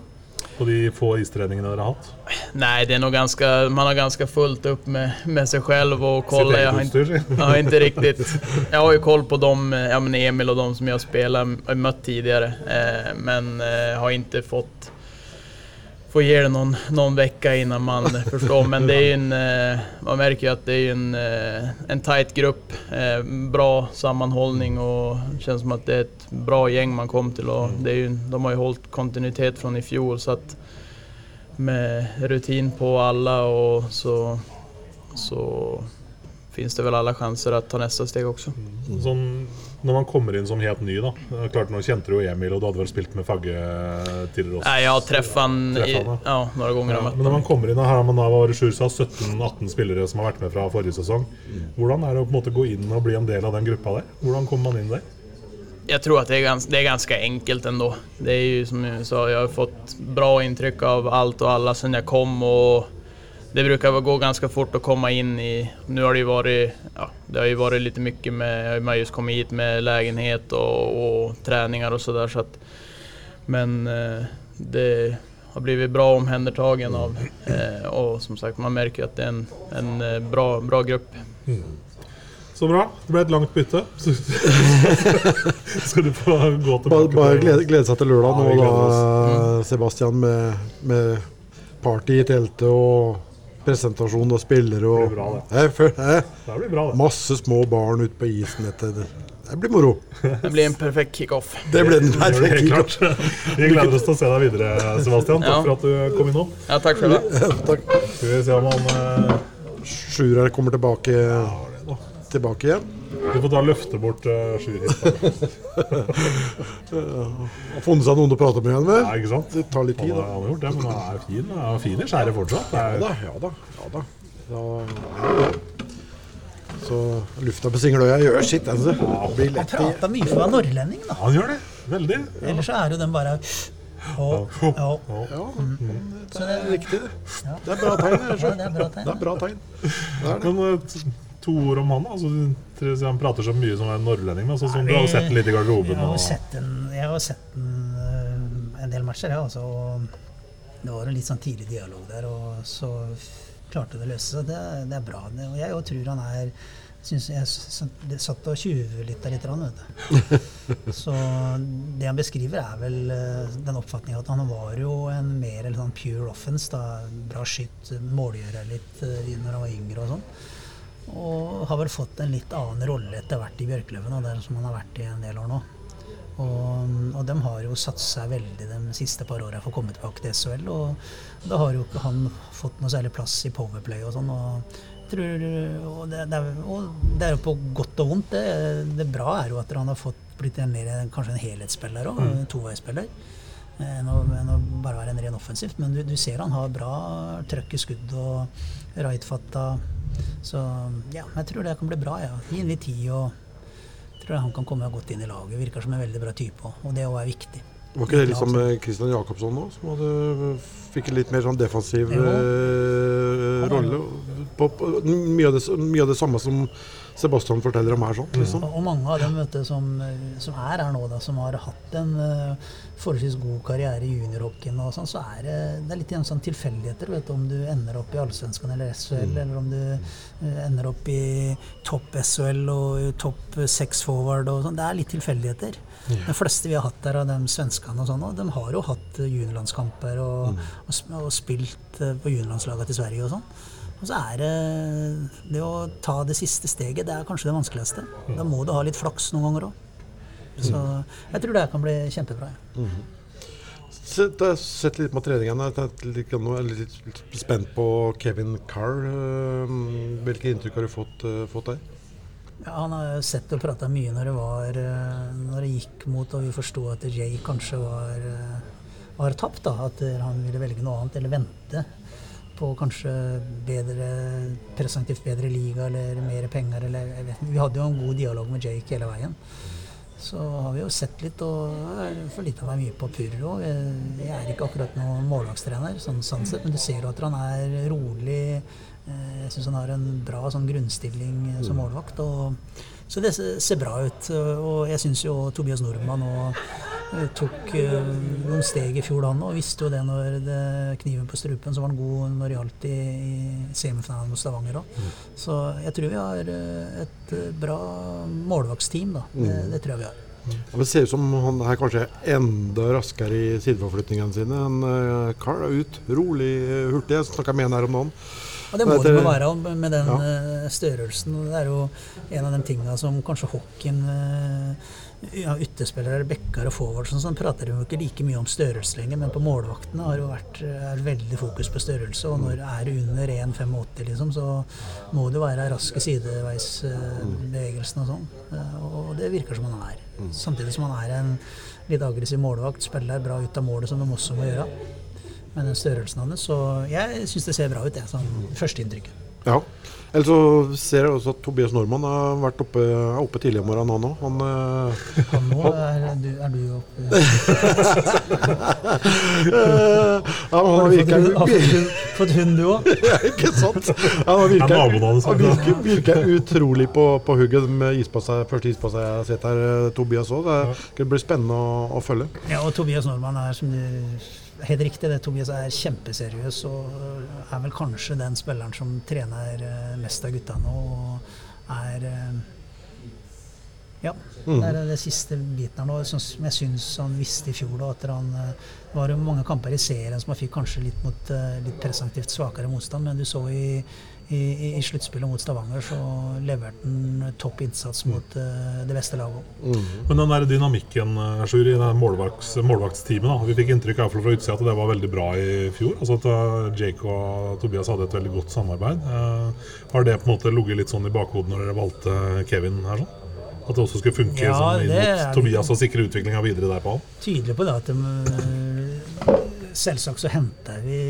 På de få istreningene dere har hatt? Nei, det er noe ganske, man har ganske fullt opp med, med seg selv og kolla. Sitt Jag har, utstyr, si. jag har inte riktigt... Jag har ju koll på dem, ja men Emil og de som jeg har møtt tidligere, Eh, men eh, har ikke fått få ge det någon, någon vecka innan man förstår. Men det är en, eh, man märker ju att det är en, eh, en tight grupp. Eh, bra sammanhållning och det känns som att det är ett bra gäng man kom till. Och det är ju, de har ju hållit kontinuitet från i fjol. Så att med rutin på alla och så, så finns det väl alla chanser att ta nästa steg också. Sånn, når man kommer inn som helt ny, da. Klart, Nå kjente du jo Emil, og du hadde vel spilt med Fagge tidligere også. Nei, har träffat han i, ja, noen ganger. Ja, men når man kommer inn, og her har man da sa 17-18 spillere som har vært med fra forrige sesong. Hvordan er det å på en måte gå inn og bli en del av den gruppa der? Hvordan kommer man inn der? Jeg tror at det er, ganske, det er ganske enkelt ennå. Det er jo som jag sa, jeg har fått bra inntrykk av alt og alle siden jeg kom och det brukar gå ganska fort att komma in i... Nu har det ju varit, ja, det har ju varit lite mycket med, man har ju just kommit hit med lägenhet och, och träningar och sådär så att... Men eh, det har blivit bra omhändertagen av eh, og som sagt man märker att det är en, en eh, bra, bra grupp. Så bra. Det ble et langt bytte. Så skal du få gå tilbake. Bare, glede, glede seg til lørdag Ja, nå, gleder da, Sebastian, med, med party i teltet og presentasjon og spillere og Det blir bra, det. Jeg, hæ? Det blir bra, det. Masse små barn ute på isen. Etter det. det blir moro. Det blir en perfekt kickoff. Det blir en perfekt det klart. Vi gleder oss til å se deg videre, Sebastian. Takk Ja. for at du kom innom. Ja, tack själva. Takk. Skal vi se om han uh... Sjurer kommer tilbake, tilbake igjen. Du får ta løfte bort uh, Sjur hit. da. Har funnet seg noen å prate med igjen med. Ja, ikke sant? Det tar litt tid, da. han har gjort det, men han er fin, han er fin i skjæret fortsatt. Det Ja er, da, ja da. Ja, da. Ja, ja. Så lufta på Singeløya gjør sitt. Altså. Det blir Han lett i prata mye for å være nordlending, da. han gjør det. Veldig. Ellers så er jo den bare Oh, ja. Ja, Så det, riktig det. Det er bra tegn. jeg det er bra tegn. Det er bra tegn. Det er det. Eh, to ord om han. Altså, han prater så mye som en nordlending, Altså, du har sett den litt i garderoben? Jeg har sett jeg har sett den øh, en del matcher, jeg, altså. Og det var en litt sånn tidlig dialog der, og så klarte det å løse seg. Det, det er bra. Det, og jeg jo tror han er synes jeg satt og tjuvlytta litt, vet du. Så det han beskriver, er vel øh, den oppfatninga at han var jo en mer eller sånn pure offense. Da. Bra skytt, målgjører litt øh, når han var yngre og sånn. Og har vel fått en litt annen rolle etter hvert i Bjørkløven, og der som han har vært i en del år nå. Og, og de har jo satsa veldig de siste par åra for å komme tilbake til SHL. Og da har jo ikke han fått noe særlig plass i Powerplay og sånn. Og, tror, og, det, det er, og det er jo på godt og vondt. Det, det bra er jo at han har fått blitt en mer, kanskje en helhetsspiller òg, Mm. toveisspiller. Enn å, enn å bare være en ren offensivt. Men du, du ser han har bra trøkk i skudd og rightfatta. Så ja, jeg tror det kan bli bra. Ja. Gi ham litt tid. og jeg tror han kan komme godt inn i laget. Virker som en veldig bra type og det òg er viktig. Var ikke det litt som med Christian Jacobsson nå, som hadde, fikk en litt mer sånn defensiv eh, rolle? På, på, mye, av det, mye av det samme som Sebastian forteller om her. sånn, liksom. Og mange av dem du, som, som er her nå, da, som har hatt en uh, forholdsvis god karriere i juniorhockeyen, og sånn, så er det, det er litt sånn tilfeldigheter. Vet du, om du ender opp i Allsvenskan eller SHL, eller om du uh, ender opp i topp SHL og topp seks forward. og sånn. Det er litt tilfeldigheter. De fleste vi har hatt der av de svenskene og sånn, og de har jo hatt eh, juniorlandskamper og, og, og spilt på juniorlandslaget til Sverige og sånn. Og så er det det å ta det siste steget, det er kanskje det vanskeligste. Da må du ha litt flaks noen ganger òg. Så jeg tror det her kan bli kjempebra. Ja. sett, jeg har sett litt på treningene. Jeg er litt, spent på Kevin Carr. Eh, Hvilke inntrykk har du fått, eh, fått der? Ja, han har jo sett og prata mye når det var eh, Når det gikk mot og vi forsto at Jay kanskje var, var tapt. da, At han ville velge noe annet eller vente på kanskje bedre presumptivt bedre liga eller mer penger. Eller, jeg vet, ikke. vi hadde jo en god dialog med Jake hele veien. Så har vi jo sett litt, og jeg forlita meg mye på Purro. Jeg er ikke akkurat noen målvaktstrener, sånn, sånn sett, men du ser jo at han er rolig. Eh, Jeg syns han har en bra sånn grunnstilling eh, som målvakt. Og, så det ser bra ut. Og jeg syns jo Tobias Nordmann eh, tok eh, noen steg i fjor, han òg. Visste jo det når det kniven på strupen, så var han god når det gjaldt i, i semifinalen mot Stavanger òg. Så jeg tror vi har eh, et eh, bra målvaktsteam, da. Det, det tror jeg vi har. Ja, Det ser ut som han er kanskje enda raskere i sideforflytningene sine enn uh, Carl. er Utrolig uh, hurtig. Jeg snakka med en her om dagen. Ja, det må det være med- den Ja. eh, størrelsen. Det er jo en av de tingene som kanskje hockeyen eh, ja, Ytterspillere, backer og forwards og sånn prater jo ikke like mye om størrelse lenger, men på målvaktene har det vært er veldig fokus på størrelse. Og når er under 1,85, liksom, så må det være raske sideveisbevegelsen og sånn. Eh, Og det virker som han er. Samtidig som han er en litt aggressiv målvakt, spiller bra ut av målet, som de også må gjøre med den størrelsen hans. Så jeg syns det ser bra ut, det, sånn førsteinntrykket. Ja. Ellers så ser jeg også at Tobias Normann har vært oppe, er oppe tidlig om morgenen, han òg. Han, eh, Han nå er du, er du oppe ja, men han Har du fått virker fått hund, du òg? Ja, ikke sant? Han Det er virker, han virker, virker utrolig på, på hugget med ispasset, første ispasset jeg har sett her, eh, Tobias òg. Det, det blir spennende å, å følge. Ja, og Tobias Normann er som du Helt riktig, det. Tobias er kjempeseriøs og er vel kanskje den spilleren som trener eh, mest av gutta nå. Og er Ja. Ja. Det er det siste biten her nå, som jeg syns han visste i fjor. Da, at han det var jo mange kamper i serien som han fikk kanskje litt mot litt presentativt svakere motstand, men du så i, i, i- i sluttspillet mot Stavanger så leverte han topp innsats mot uh, det beste laget mm. Men den der dynamikken eh, Sjur, i det målvakts, målvaktsteamet da, Vi fikk inntrykk av fra utsida at det var veldig bra i fjor. Altså at eh, Jake og Tobias hadde et veldig godt samarbeid. Uh, har det på en måte ligget litt sånn i bakhodet når dere valgte Kevin her? sånn? At det også skulle funke Ja, sånn inn mot Tobias og sikre utviklinga videre der på han? tydelig på det at de, Selvsagt så henter vi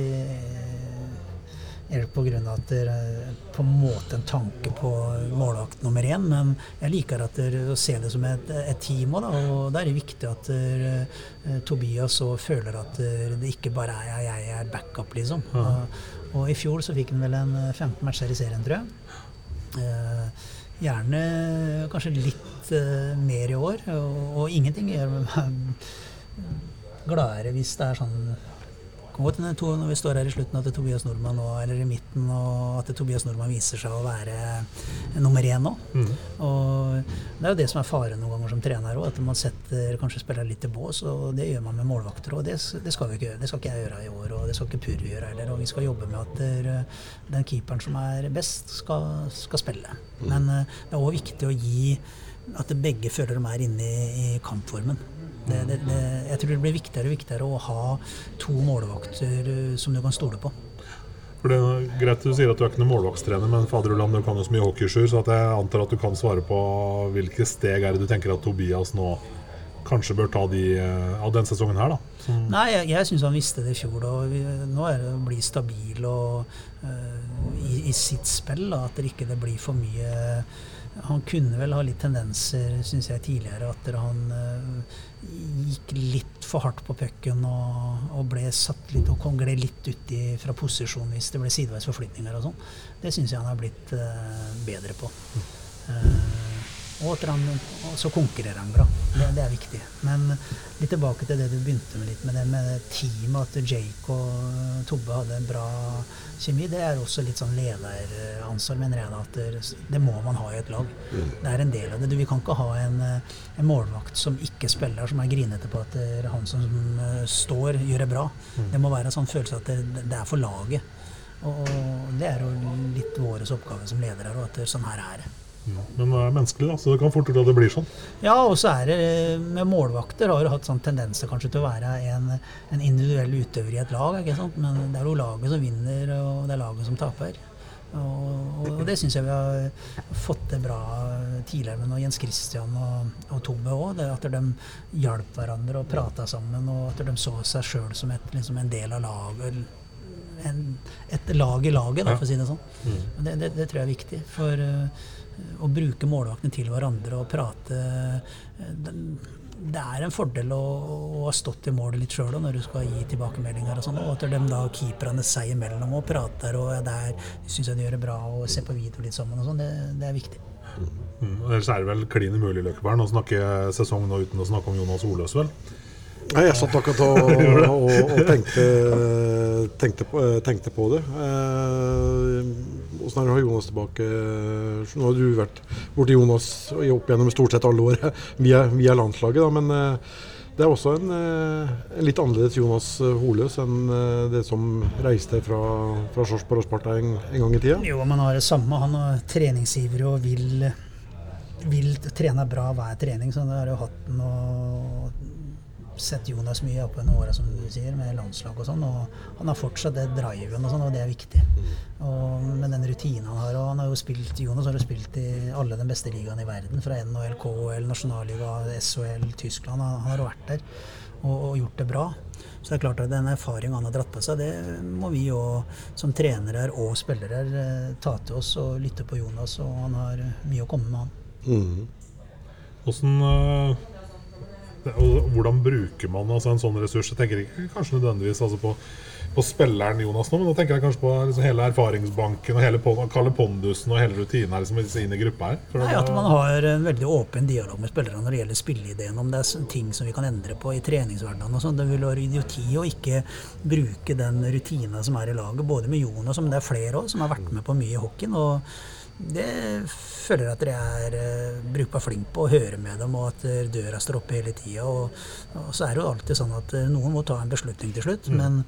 på grunn av at det er på en måte en tanke på målvakt nummer én, men jeg liker at dere ser det som et, et team òg, og da er det viktig at dere, eh, Tobias òg føler at det ikke bare er jeg, jeg er backup, liksom. Og, og i fjor så fikk han vel en 15 matcher i serien, tror jeg. Eh, Gjerne kanskje litt eh, mer i år, og, og ingenting gjør meg gladere hvis det er sånn kan om to- når vi står her i slutten at det Tobias Nordmann nå, eller i midten, og at det Tobias Nordmann viser seg å være nummer én nå. Og Det er jo det som er faren noen ganger som trener òg, at man setter kanskje spiller litt i bås. og Det gjør man med målvakter, og det, det skal vi ikke gjøre. Det skal ikke jeg gjøre i år, og det skal ikke Purre gjøre heller. Og vi skal jobbe med at der, den keeperen som er best, skal, skal spille. Men eh, det er òg viktig å gi at begge føler de er inne i, i kampformen. Det, det, det, jeg tror det blir viktigere og viktigere å ha to målvakter eh, som du kan stole på. For det er greit Du sier at du er ikke noen målvaktstrener, men faderullan, du kan jo så mye hockeysjur, så at jeg antar at du kan svare på hvilke steg er det du tenker at Tobias nå kanskje bør ta de eh, av denne sesongen her, da? Som, Nei, jeg, jeg syns han visste det i fjor. Og vi, nå er det å bli stabil og, uh, i, i sitt spill. Da, at det ikke blir for mye Han kunne vel ha litt tendenser, syns jeg, tidligere. At han uh, gikk litt for hardt på pucken og, og ble satt litt og kom gled litt ut i, fra posisjon hvis det ble sideveis forflytninger og sånn. Det syns jeg han har blitt uh, bedre på. Eh, og så konkurrerer han bra. Det, det er viktig. Men litt tilbake til det du begynte med litt med det med teamet, at Jake og Tobbe hadde en bra kjemi. Det er også litt sånn lederansvar, mener jeg. at det, må man ha i et lag. Det er en del av det. Du, vi kan ikke ha en, eh, en målvakt som ikke spiller, som er grinete på at det er han som eh, står, gjør det bra. Det må være en sånn følelse at det, det er for laget. Og og det er jo litt vår oppgave som ledere, og at det, sånn her er det. Men det er menneskelig, da, så det kan fort hende det blir sånn. Ja, og så er det med målvakter har du hatt sånn tendenser kanskje til å være en, en individuell utøver i et lag. ikke sant? Men det er jo laget som vinner, og det er laget som taper. Og, og det syns jeg vi har fått til bra tidligere med Jens Christian og, og Tobbe òg. At de hjalp hverandre og prata sammen, og at de så seg sjøl som et, liksom en del av laget. En, et lag i laget, da, for å si det sånn. Det, det, det tror jeg er viktig. For uh, å bruke målvaktene til hverandre og prate uh, det er en fordel å, å ha stått i målet litt sjøl når du skal gi tilbakemeldinger. Og sånn, og at de da keeperne seg imellom og prater, og der syns jeg de gjør det bra og se på video litt sammen. og sånn, det, det, er viktig. Mm. Ellers er det vel klin umulig Løkkeberg å snakke sesong nå uten å snakke om Jonas Oløs, vel? Nei, jeg satt akkurat og, og, og tenkte, tenkte, på, tenkte, på, det. Åssen eh, er det å ha Jonas tilbake? Nå har du vært borti Jonas opp gjennom stort sett alle år via, via landslaget, da, men eh, det er også en, eh, en, litt annerledes Jonas Holøs enn eh, det som reiste fra, fra Sarpsborg og Sparta en, en, gang i tida? Jo, man har det samme. Han er treningsivrig og vil, vil trene bra hver trening. Så det har jo hatt noe sett Jonas mye opp gjennom åra, som du sier, med landslag og sånn. Og han har fortsatt det driven og sånn, og det er viktig. Og med den rutinen han har. Og han har jo spilt Jonas har jo spilt i alle de beste ligaene i verden. Fra NHL, KHL, nasjonalliga, SHL, Tyskland. Han, har jo vært der og, og, gjort det bra. Så det er klart at den erfaringen han har dratt på seg, det må vi jo som trenere og spillere eh, ta til oss og lytte på Jonas. Og han har mye å komme med, han. Mm. Hvordan uh og hvordan bruker man altså en sånn ressurs? Jeg tenker ikke kanskje nødvendigvis altså på, på, spilleren Jonas nå, men da tenker jeg kanskje på liksom hele erfaringsbanken og hele Kalle Pondusen og hele rutinen liksom, inn i gruppa her. Nei, At man har en veldig åpen dialog med spillerne når det gjelder spilleideen, om det er ting som vi kan endre på i treningshverdagen og sånn. Det vil være idioti å ikke bruke den rutina som er i laget, både med Jonas, men det er flere òg som har vært med på mye i hockeyen. og det føler jeg at dere er uh, brukbar flink på å høre med dem, og at uh, døra står oppe hele tida. Og, og, så er det jo alltid sånn at uh, noen må ta en beslutning til slutt. Mm. Men,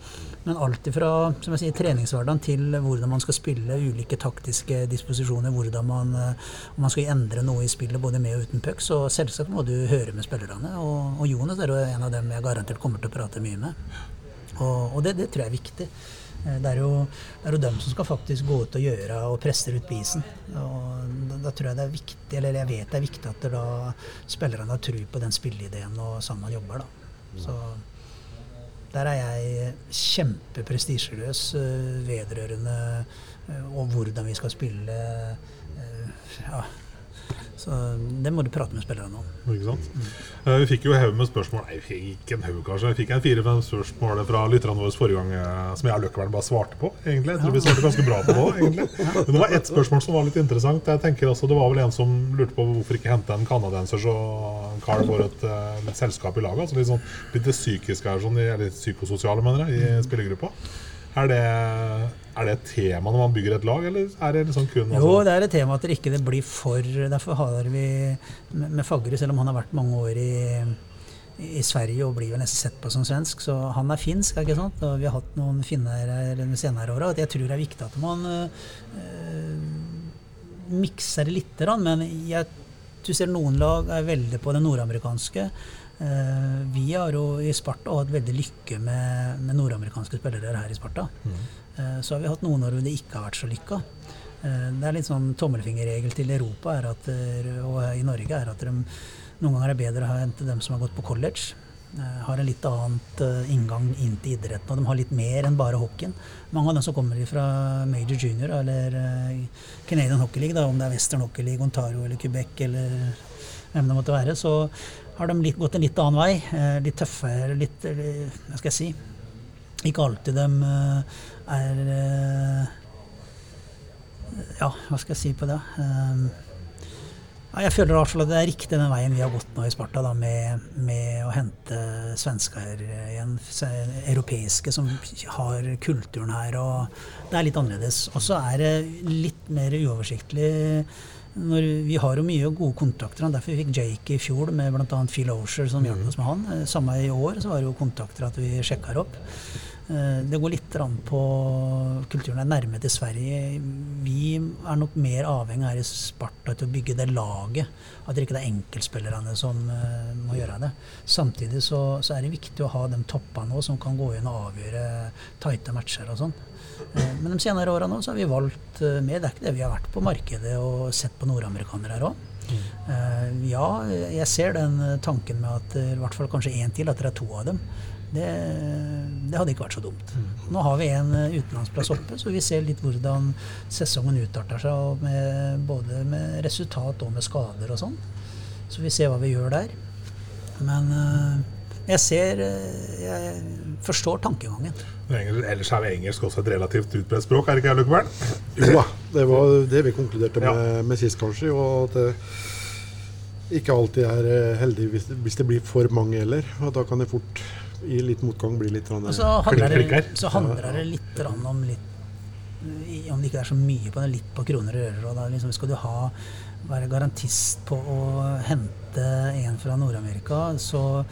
men alt ifra som jeg sier, treningshverdagen til hvordan man skal spille, ulike taktiske disposisjoner, hvordan man, om man skal endre noe i spillet både med og uten puck, så selvsagt må du høre med spillerne. Og, og Jonas er jo en av dem jeg garantert kommer til å prate mye med. Og, og det, det tror jeg er viktig. Eh, det er, jo, det er jo dem som skal faktisk gå ut og gjøre og presse ut bisen. Og da, tror jeg det er viktig, eller jeg vet det er viktig at da spillerne har tro på den spilleideen og sånn man jobber. da. Så der er jeg kjempeprestisjeløs uh, vedrørende uh, og hvordan vi skal spille. Ja, så det må du prate med spillerne om. Ikke sant? Mm. vi fikk jo haug med spørsmål Nei, vi fikk ikke en haug, kanskje. Vi fikk en fire-fem spørsmål fra lytterne våre forrige gang eh, som jeg og Løkkevern bare svarte på. egentlig. Jeg tror vi svarte ganske bra på det egentlig. Men det var ett spørsmål som var litt interessant. Jeg tenker altså, Det var vel en som lurte på hvorfor ikke hente en canadienser så Carl får et uh, selskap i laget. altså Litt sånn litt det psykiske her, sånn, eller psykososiale, mener jeg, i spillergruppa. Er det, er det, et tema når man bygger et lag, eller er det liksom kun altså? Jo, det er et tema at det ikke blir for Derfor har vi med Fagre, selv om han har vært mange år i, i Sverige og blir vel nesten sett på som svensk, så han er finsk. ikke sant? Og vi har hatt noen finner her de senere åra. Jeg tror det er viktig at man øh, mikser det litt, men jeg, du ser noen lag er veldig på det nordamerikanske. Uh, vi har jo i Sparta hatt veldig lykke med, med nordamerikanske spillere her i Sparta. Mm. Uh, så har vi hatt noen år hvor det ikke har vært så lykka. Uh, det er litt sånn tommelfingerregel til Europa at, og i Norge er at de noen ganger er bedre å hente dem som har gått på college. har en litt annet inngang inn til idretten, og de har litt mer enn bare hockeyen. Mange av dem som kommer fra Major Junior eller Canadian Hockey League, da, om det er Western Hockey League, Ontario eller Quebec eller hvem det måtte være, så har de litt, gått en litt annen vei. Eh, litt tøffere, litt eh, Hva skal jeg si? Ikke alltid de eh, er Ja, hva skal jeg si på det? jeg føler i hvert fall at det er riktig den veien vi har gått nå i Sparta, da, med, med, å hente svensker igjen, europeiske, som har kulturen her. og Det er litt annerledes. Og så er det litt mer uoversiktlig når, vi har jo mye gode kontakter. Derfor vi fikk Jake i fjor med bl.a. Phil Osher som hjalp oss med han. Eh, samme i år så var det jo kontakter at vi sjekka opp. Eh, Det går litt på kulturen er nærme til Sverige. Vi er nok mer avhengig her i Sparta til å bygge det laget. At det ikke er enkeltspillerne som eh, må gjøre det. Samtidig så, så er det viktig å ha de toppene òg som kan gå inn og avgjøre tighte matcher og sånn. Eh, Men de senere åra nå så har vi valgt mer. med. Det er ikke det vi har vært på markedet og sett på nordamerikanere her òg. Ja, jeg ser den eh, tanken med at eh, i hvert fall kanskje én til, at det er to av dem. Det, det hadde ikke vært så dumt. Nå har vi en eh, utenlandsplass oppe, så vi ser litt hvordan sesongen utarter seg. Med, både med resultat og med skader og sånn. Så vi ser hva vi gjør der. Men eh, jeg ser eh, Jeg forstår tankegangen. Ellers er engelsk også et relativt utbredt språk, er det ikke, Løkkeberg? Jo da, det var det vi konkluderte Ja. med, med sist, kanskje. Og at det ikke alltid er eh, heldig hvis, hvis det blir for mange heller. Og da kan det fort, i litt motgang, bli litt Og så handler, det, så handler det litt om litt Om det ikke er så mye på det, litt på kroner og ører. Og da liksom skal du ha, være garantist på å hente en fra Nord-Amerika, så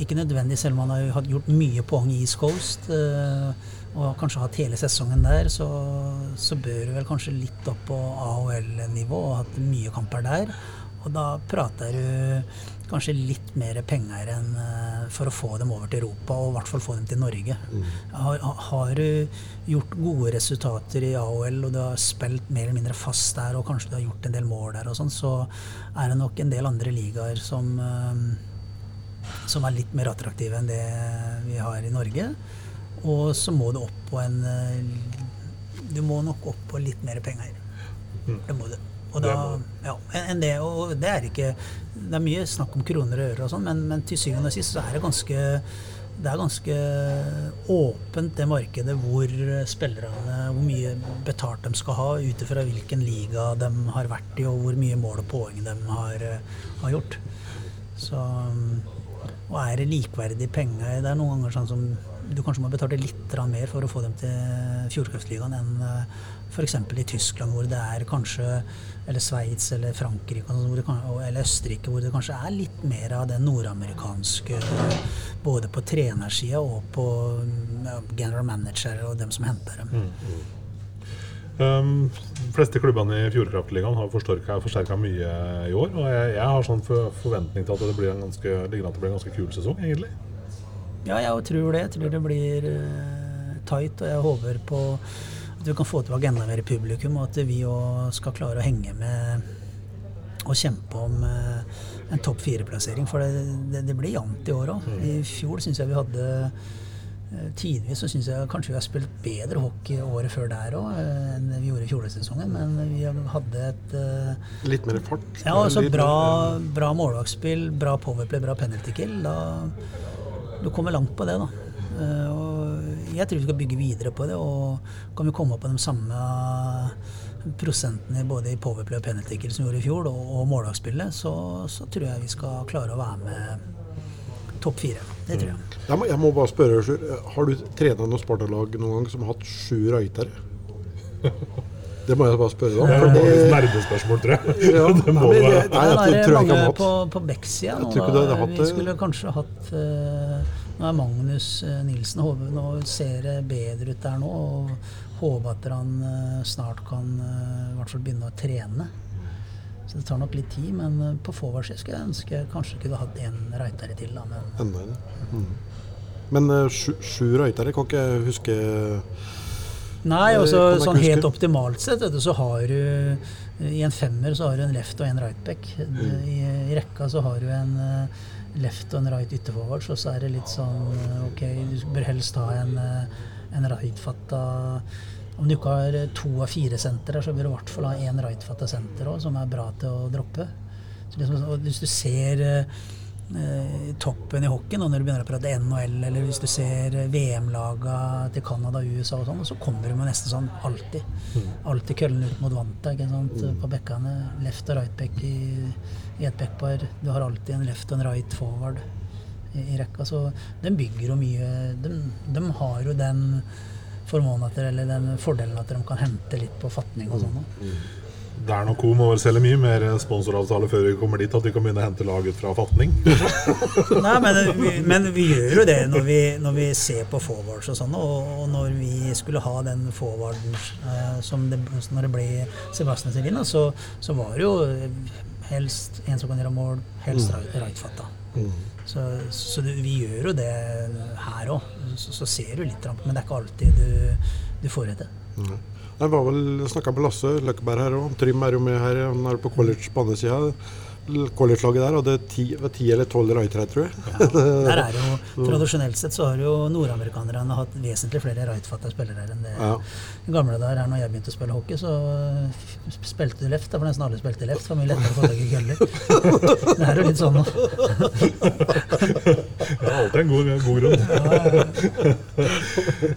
Ikke nødvendig, selv om han har gjort mye poeng i East Coast. eh, og kanskje hatt hele sesongen der, så, så bør du vel kanskje litt opp på AHL-nivå og hatt mye kamper der. Og da prater du kanskje litt mer penger enn eh, for å få dem over til Europa, og i hvert fall få dem til Norge. Har, har du gjort gode resultater i AHL, og du har spilt mer eller mindre fast der, og kanskje du har gjort en del mål der, og sånn, så er det nok en del andre ligaer som, eh, som er litt mer attraktive enn det vi har i Norge. Og så må du opp på en eh, Du må nok opp på litt mer penger. Det må du. Og da, ja, enn det, og det er ikke Det er mye snakk om kroner og øre og sånn, men, men til syvende og sist så er det ganske det er ganske åpent, det markedet, hvor spillerne Hvor mye betalt de skal ha, ut ifra hvilken liga de har vært i, og hvor mye mål og poeng de har, eh, har gjort. Så Og er det likeverdige penger Det er noen ganger sånn som du kanskje må betale litt mer for å få dem til Fjordkraftligaen enn f.eks. i Tyskland, hvor det er kanskje Eller Sveits eller Frankrike sånn, kan, eller Østerrike, hvor det kanskje er litt mer av det nordamerikanske Både på trenersida og på general manager og dem som henter dem. Um, de fleste klubbene i Fjordkraftligaen har forsterka mye i år. Og jeg, jeg har sånn for, forventning til at det blir en ganske, ligger an til å bli en ganske kul sesong, egentlig. Ja, jeg tror det. Jeg tror det blir uh, tight, og jeg håper på at vi kan få tilbake enda mer publikum, og at vi òg skal klare å henge med og kjempe om uh, en topp fire-plassering. For det, det, det blir jevnt i år òg. I fjor syns jeg vi hadde Tidvis så syns jeg kanskje vi har spilt bedre hockey året før der òg enn vi gjorde i fjorårssesongen, men vi hadde et eh, Litt mer fart. ja, altså bra, bra målvaktspill, bra powerplay, bra penalty kill. Da Du kommer langt på det, da. Eh, og jeg tror vi skal bygge videre på det. Og kan vi komme opp på de samme prosentene både i powerplay og penalty kill som vi gjorde i fjor, og, og målvaktspillet, så, så tror jeg vi skal klare å være med topp fire. Det tror jeg. Jeg må, jeg må bare spørre, Sjur, har du trena noe Sparta-lag noen gang som har hatt sju røytere? Det må jeg bare spørre om. Det er et nerdespørsmål, tror jeg. Ja, det må det være. det- Nei, jeg Nei, tror- det er jeg ikke mange han har på, hatt. på Beck-sida nå. tror ikke du da. hadde Vi skulle kanskje hatt eh, Nå er Magnus eh, Nilsen Hove Nå ser det bedre ut der nå. Og håper at han eh, snart kan eh, i hvert fall begynne å trene. Så det tar nok litt tid, men eh, på forwardssida skulle jeg ønske kanskje kunne hatt en røytere til. Da, men Enda en. Mm. Men uh, sju, sju røytere kan ikke jeg huske Nei, også, jeg sånn huske? helt optimalt sett, du, så har du I en femmer så har du en left og en right back. I, I rekka så har du en eh, left og en right ytterforward, så, så er det litt sånn eh, Ok, du bør helst ha en, eh, en right-fatta Om du ikke har to av fire sentre, så bør du i hvert fall ha én right-fatta senter òg, som er bra til å droppe. Så liksom, hvis du ser eh, eh, toppen i hockeyen, og når du begynner å prate NHL, eller hvis du ser eh, VM-laga til Canada og USA og sånn, så kommer du med nesten sånn alltid. Alltid køllen ut mot vanta ikke sant? på bekkene. Left og right back i, i et backpar. Du har alltid en left og en right forward i, i rekka. Så de bygger jo mye de, de har jo den formånen eller den fordelen at de kan hente litt på fatning og sånn. da. Det er nok må vel selge mye mer sponsoravtale før vi kommer dit at vi kan begynne å hente lag ut fra fatning. Nei, men vi, men vi gjør jo det når vi, når vi ser på forwards og sånn. Og, og når vi skulle ha den forwarden eh, som det, når det ble Sebastian Selina, så, så var det jo helst en som kan gjøre mål, helst mm. rightfatta. Så, så det, vi gjør jo det her òg. Så, så ser du litt, men det er ikke alltid du, du får det til. Jeg var vel snakka med Lasse Løkkeberg her òg. Trym er jo med her. Han er på college på andre sida. College-laget der hadde ti, ti eller tolv rightere, tror jeg. Der er jo, Tradisjonelt sett så har jo nordamerikanerne hatt vesentlig flere rightfatta spillere enn det Ja. Gamle der. her når jeg begynte å spille hockey, så spilte du left. Da, for nesten alle spilte left. Det var mye lettere å få tak i køller. Det er jo litt sånn nå. Det er alltid en god, god grunn.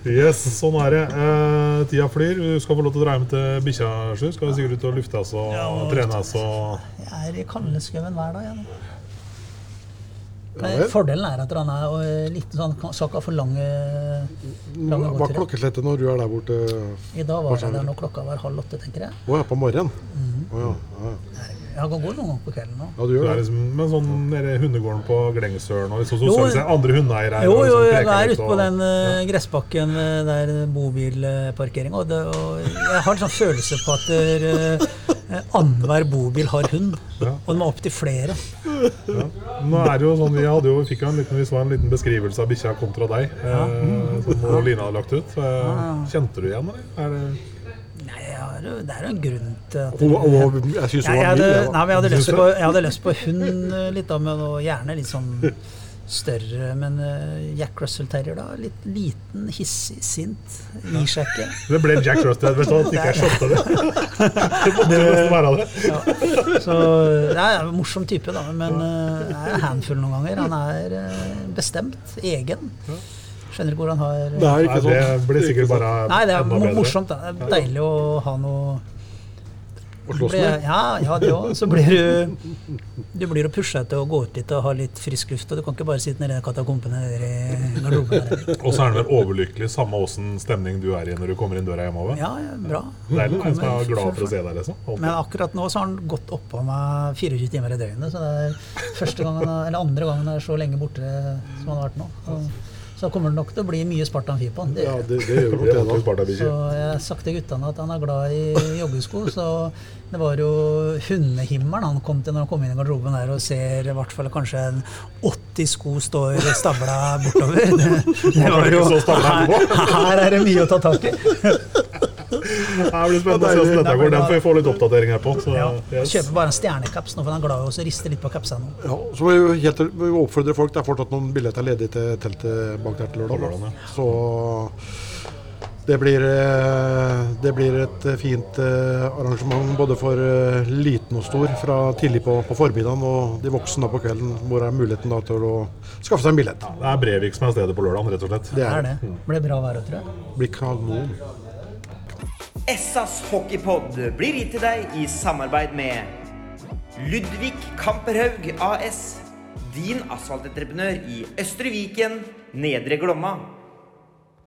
yes, sånn er det. Eh, tida flyr. Du skal få lov til å dra hjem til bikkja, Sjur. Skal vi sikkert ut og luftes og Ja, og- trenes og Jeg er i kaldeskauen hver dag. Jeg. Ja Men. Fordelen er at han er litt sånn, skal ikke ha for lange, lange Hva er klokkeslettet når du er der borte? I dag var det jeg der når klokka var halv åtte, tenker jeg. Å ja, på morgenen? Mm -hmm. oh, ja, ja, ja. Jeg kan gå noen ganger på kvelden Da. ja, du er det? liksom med sånn nede hundegården på Glengsøren og liksom, så, Jo, så, så, andre hundeeiere Jo, jo, liksom jeg er ute på den uh, gressbakken eh, der bobilparkeringa. Og, og jeg har en sånn følelse på at uh, annenhver bobil har hund. Ja. Og de er opptil flere. Ja. Nå er det jo sånn, Vi jo, fikk jo en liten, vi så en liten beskrivelse av bikkja kontra deg, eh, som Lina hadde lagt ut. Eh, Kjente du igjen, eller? Er Nei, har, det er jo en grunn til at Og, og, jeg syns hun var mild. jeg, nei, men jeg hadde lyst på, jeg hadde lyst på hund eh, litt, da, men og gjerne litt sånn større. Men eh, Jack Russell Terrier, da. Litt liten, hissig, sint. Gir seg ikke. det ble Jack Russell, hvis han ikke jeg skjønte det. Det måtte nesten være det. Så det er en morsom type, da. Men uh, er handfull noen ganger. Han er bestemt. Egen. Skjønner ikke hvor han har Det er Nei, sånn. det sånn. blir sikkert bare Nei, det er morsomt. Da. Det er deilig å ha noe Å slåss med. Ja, ja, det òg. Så blir du Du blir å pusha til å gå ut litt og ha litt frisk luft. Og du kan ikke bare sitte nede i katakompene nede i garderoben. Og så er han vel overlykkelig, samme åssen stemning du er i når du kommer inn døra hjemover? Ja, ja, bra. Deilig. En som er glad for å se deg, liksom. Men akkurat nå så har han gått oppå meg 24 timer i døgnet. Så det er første gangen, eller andre gangen han er så lenge borte som han har vært nå. Og Så kommer det nok til å bli mye Sparta Amfi på han. Det Ja, det. det, gjør Det nok. Så jeg har sagt til guttene at han er glad i joggesko. Så det var jo hundehimmelen han kom til når han kom inn i garderoben der og ser i hvert fall kanskje 80 sko står stabla bortover. Det, det var jo her, her er det mye å ta tak i. Det blir spennende å se hvordan dette går. Den får vi få litt oppdatering her på. Så, Ja, yes. Kjøper bare en stjernekaps nå, for han er glad i å riste litt på kapsa nå. Ja, så må vi helt, vi oppfordrer oppfordre folk. Det er fortsatt noen billetter ledig til teltet bak der til lørdag. Så det blir, eh, det blir et eh, fint eh, arrangement både for liten og stor fra tidlig på, på formiddagen og de voksne på kvelden, hvor er muligheten da til å skaffe seg en billett. Det er Brevik som er stedet på lørdag, rett og slett. Det Det er det. det. Blir bra vær, tror jeg. blir kanon. Essas hockeypod blir gitt til deg i samarbeid med Ludvig Kamperhaug AS. Din asfaltentreprenør i Østre Viken, Nedre Glomma.